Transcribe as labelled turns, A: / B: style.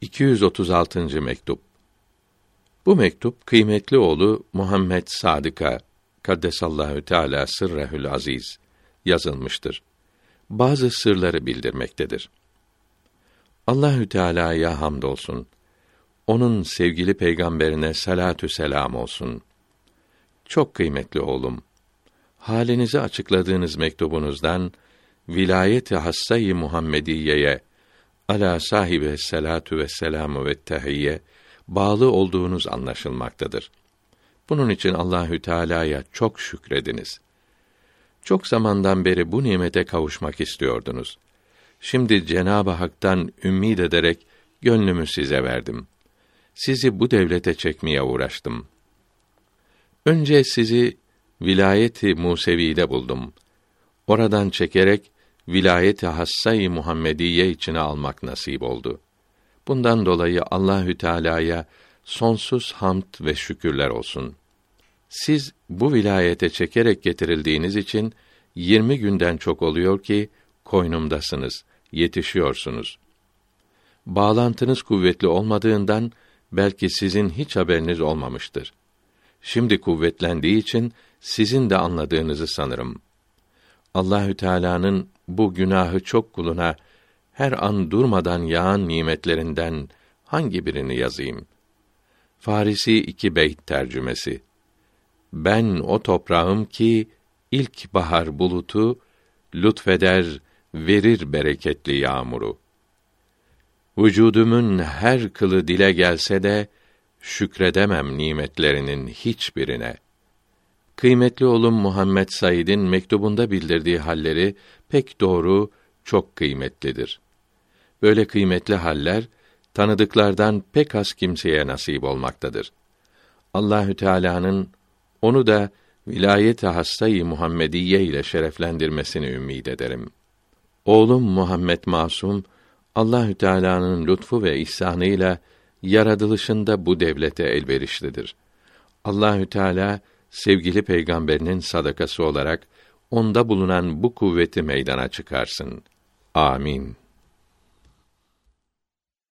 A: 236. mektup. Bu mektup kıymetli oğlu Muhammed Sadık'a kaddesallahu teala sırrehül aziz yazılmıştır. Bazı sırları bildirmektedir. Allahü Teala'ya hamdolsun. Onun sevgili peygamberine salatü selam olsun. Çok kıymetli oğlum. Halinizi açıkladığınız mektubunuzdan vilayeti hassayı Muhammediye'ye ala sahibi salatu ve selamu ve tehiyye bağlı olduğunuz anlaşılmaktadır. Bunun için Allahü Teala'ya çok şükrediniz. Çok zamandan beri bu nimete kavuşmak istiyordunuz. Şimdi Cenab-ı Hak'tan ümmid ederek gönlümü size verdim. Sizi bu devlete çekmeye uğraştım. Önce sizi vilayeti Musevi'de buldum. Oradan çekerek vilayeti hassay Muhammediye içine almak nasip oldu. Bundan dolayı Allahü Teala'ya sonsuz hamd ve şükürler olsun. Siz bu vilayete çekerek getirildiğiniz için 20 günden çok oluyor ki koynumdasınız, yetişiyorsunuz. Bağlantınız kuvvetli olmadığından belki sizin hiç haberiniz olmamıştır. Şimdi kuvvetlendiği için sizin de anladığınızı sanırım. Allahü Teala'nın bu günahı çok kuluna her an durmadan yağan nimetlerinden hangi birini yazayım? Farisi iki beyt tercümesi. Ben o toprağım ki ilk bahar bulutu lütfeder, verir bereketli yağmuru. Vücudumun her kılı dile gelse de şükredemem nimetlerinin hiçbirine.'' Kıymetli oğlum Muhammed Said'in mektubunda bildirdiği halleri pek doğru, çok kıymetlidir. Böyle kıymetli haller tanıdıklardan pek az kimseye nasip olmaktadır. Allahü Teala'nın onu da vilayet-i hastayı Muhammediye ile şereflendirmesini ümid ederim. Oğlum Muhammed Masum Allahü Teala'nın lütfu ve ihsanıyla yaratılışında bu devlete elverişlidir. Allahü Teala sevgili peygamberinin sadakası olarak onda bulunan bu kuvveti meydana çıkarsın. Amin.